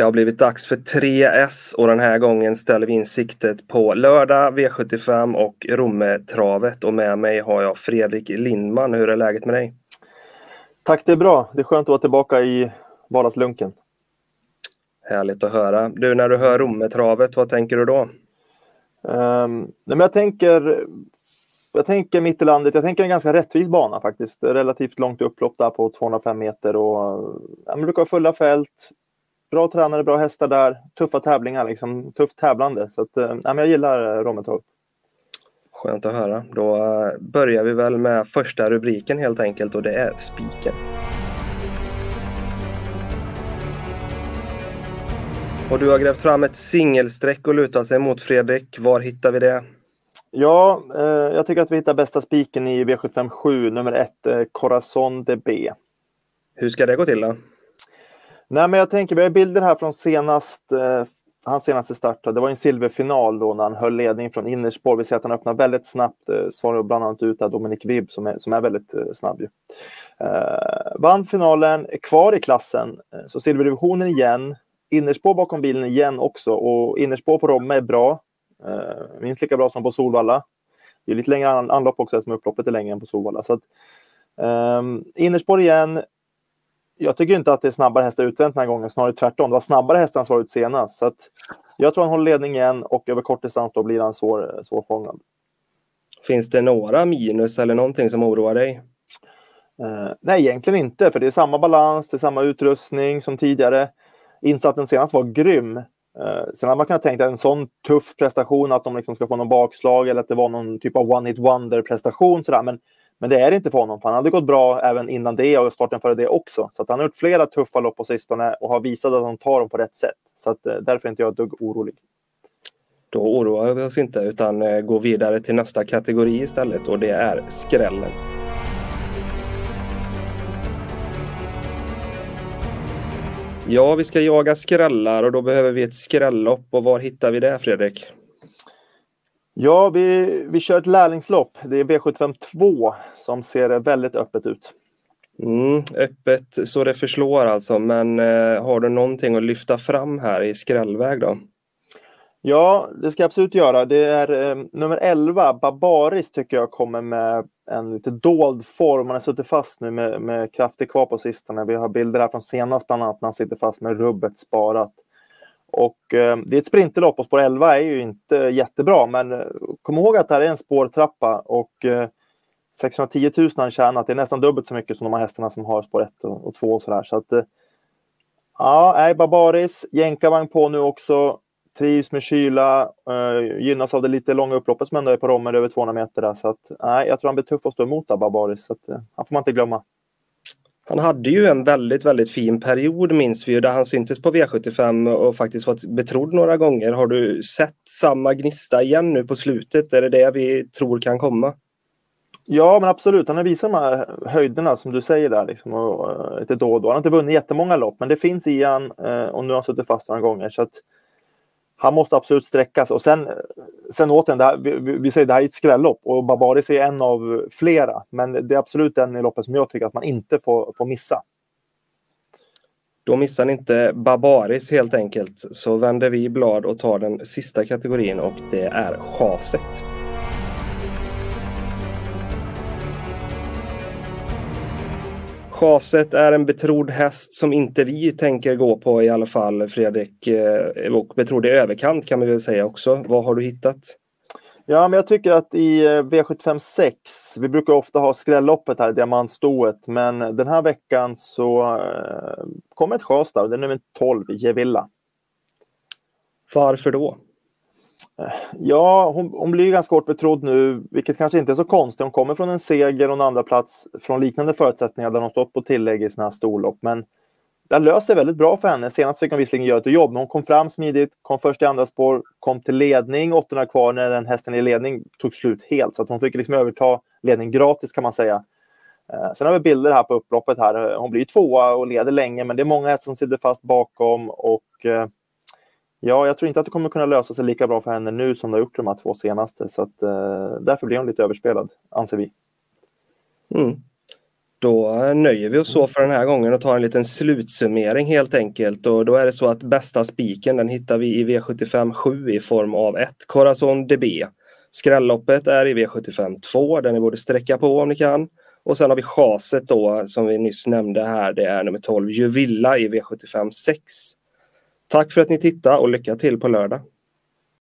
Det har blivit dags för 3S och den här gången ställer vi in siktet på lördag, V75 och Rommetravet. Och med mig har jag Fredrik Lindman. Hur är läget med dig? Tack, det är bra. Det är skönt att vara tillbaka i vardagslunken. Härligt att höra. Du, när du hör Rommetravet, vad tänker du då? Um, men jag tänker jag tänker mitt i landet, jag tänker en ganska rättvis bana faktiskt. Relativt långt upplopp där på 205 meter och ja, brukar ha fulla fält. Bra tränare, bra hästar där, tuffa tävlingar, liksom, tufft tävlande. Så att, men jag gillar eh, Rommetorp. Skönt att höra. Då eh, börjar vi väl med första rubriken helt enkelt och det är spiken. Och du har grävt fram ett singelsträck och lutat sig mot Fredrik. Var hittar vi det? Ja, eh, jag tycker att vi hittar bästa spiken i V757, nummer ett, eh, Corazon de B. Hur ska det gå till då? Nej, men jag tänker, vi har bilder här från senast, eh, hans senaste start. Det var en silverfinal då när han höll ledning från innerspår. Vi ser att han öppnar väldigt snabbt, eh, svarar bland annat ut Dominic Vibb som är, som är väldigt eh, snabb. Ju. Eh, vann finalen, är kvar i klassen, eh, så silverdivisionen igen. Innerspår bakom bilen igen också och innerspår på Romme är bra. Eh, minst lika bra som på Solvalla. Det är lite längre anlopp också eftersom upploppet är längre än på Solvalla. Så att, ehm, innerspår igen. Jag tycker inte att det är snabbare hästar utvänt den här gången, snarare tvärtom. Det var snabbare hästar som var ut senast. Så jag tror han håller ledning igen och över kort distans då blir han svår, svårfångad. Finns det några minus eller någonting som oroar dig? Uh, nej, egentligen inte, för det är samma balans, det är samma utrustning som tidigare. Insatsen senast var grym, Uh, sen hade man kunnat tänka en sån tuff prestation att de liksom ska få någon bakslag eller att det var någon typ av one-hit wonder-prestation. Men, men det är det inte för honom, för han hade gått bra även innan det och starten före det också. Så att han har gjort flera tuffa lopp på sistone och har visat att han tar dem på rätt sätt. Så att, eh, därför är inte jag ett dugg orolig. Då oroar vi oss inte utan eh, går vidare till nästa kategori istället och det är skrällen. Ja, vi ska jaga skrällar och då behöver vi ett skrällopp. Och var hittar vi det, Fredrik? Ja, vi, vi kör ett lärlingslopp. Det är V75 2 som ser väldigt öppet ut. Mm, öppet så det förslår alltså, men eh, har du någonting att lyfta fram här i skrällväg då? Ja, det ska jag absolut göra. Det är eh, nummer 11, Barbaris, tycker jag kommer med en lite dold form. Han har suttit fast nu med, med krafter kvar på sistone. Vi har bilder här från senast bland annat när han sitter fast med rubbet sparat. Och eh, det är ett sprinterlopp och spår 11 är ju inte jättebra, men eh, kom ihåg att det här är en spårtrappa och eh, 610 000 har han tjänat. Det är nästan dubbelt så mycket som de här hästarna som har spår 1 och, och 2 och sådär. Så att, eh, ja, nej, Barbaris, jänkarvagn på nu också trivs med kyla, eh, gynnas av det lite långa upploppet som ändå är på Rommel över 200 meter. Där, så att, nej, jag tror han blir tuff att stå emot där, Barbaris. Så att, eh, han får man inte glömma. Han hade ju en väldigt, väldigt fin period minns vi ju där han syntes på V75 och faktiskt varit betrodd några gånger. Har du sett samma gnista igen nu på slutet? Är det det vi tror kan komma? Ja, men absolut. Han har visat de här höjderna som du säger där liksom, och, och, lite då och då. Han har inte vunnit jättemånga lopp, men det finns i han eh, och nu har han suttit fast några gånger. Så att, han måste absolut sträckas. Och sen, sen återigen, det här, vi, vi säger det här är ett skrällopp och Babaris är en av flera. Men det är absolut den i loppet som jag tycker att man inte får, får missa. Då missar ni inte Barbaris helt enkelt. Så vänder vi blad och tar den sista kategorin och det är chaset. Chaset är en betrodd häst som inte vi tänker gå på i alla fall, Fredrik. Eh, och betrodd i överkant kan vi väl säga också. Vad har du hittat? Ja, men jag tycker att i eh, V75 6, vi brukar ofta ha skrälloppet här, diamantstoet, men den här veckan så eh, kommer ett chas där, det är nummer 12, Gevilla. Varför då? Ja, hon, hon blir ganska hårt betrodd nu, vilket kanske inte är så konstigt. Hon kommer från en seger och en andra plats från liknande förutsättningar där hon stått på tillägg i sina här storlopp. Men det löser väldigt bra för henne. Senast fick hon visserligen göra ett jobb, men hon kom fram smidigt, kom först i andra spår, kom till ledning, åttorna kvar när den hästen i ledning tog slut helt. Så att hon fick liksom överta ledning gratis kan man säga. Eh, sen har vi bilder här på upploppet här. Hon blir tvåa och leder länge, men det är många hästar som sitter fast bakom och eh, Ja, jag tror inte att det kommer kunna lösa sig lika bra för henne nu som det har gjort de här två senaste. Så att, eh, därför blir hon lite överspelad, anser vi. Mm. Då eh, nöjer vi oss så för den här gången och tar en liten slutsummering helt enkelt. Och då är det så att bästa spiken den hittar vi i V75 7 i form av 1 Corazon DB. Skrälloppet är i V75 2 den ni borde sträcka på om ni kan. Och sen har vi chaset då som vi nyss nämnde här. Det är nummer 12 Juvilla i V75 6. Tack för att ni tittade och lycka till på lördag.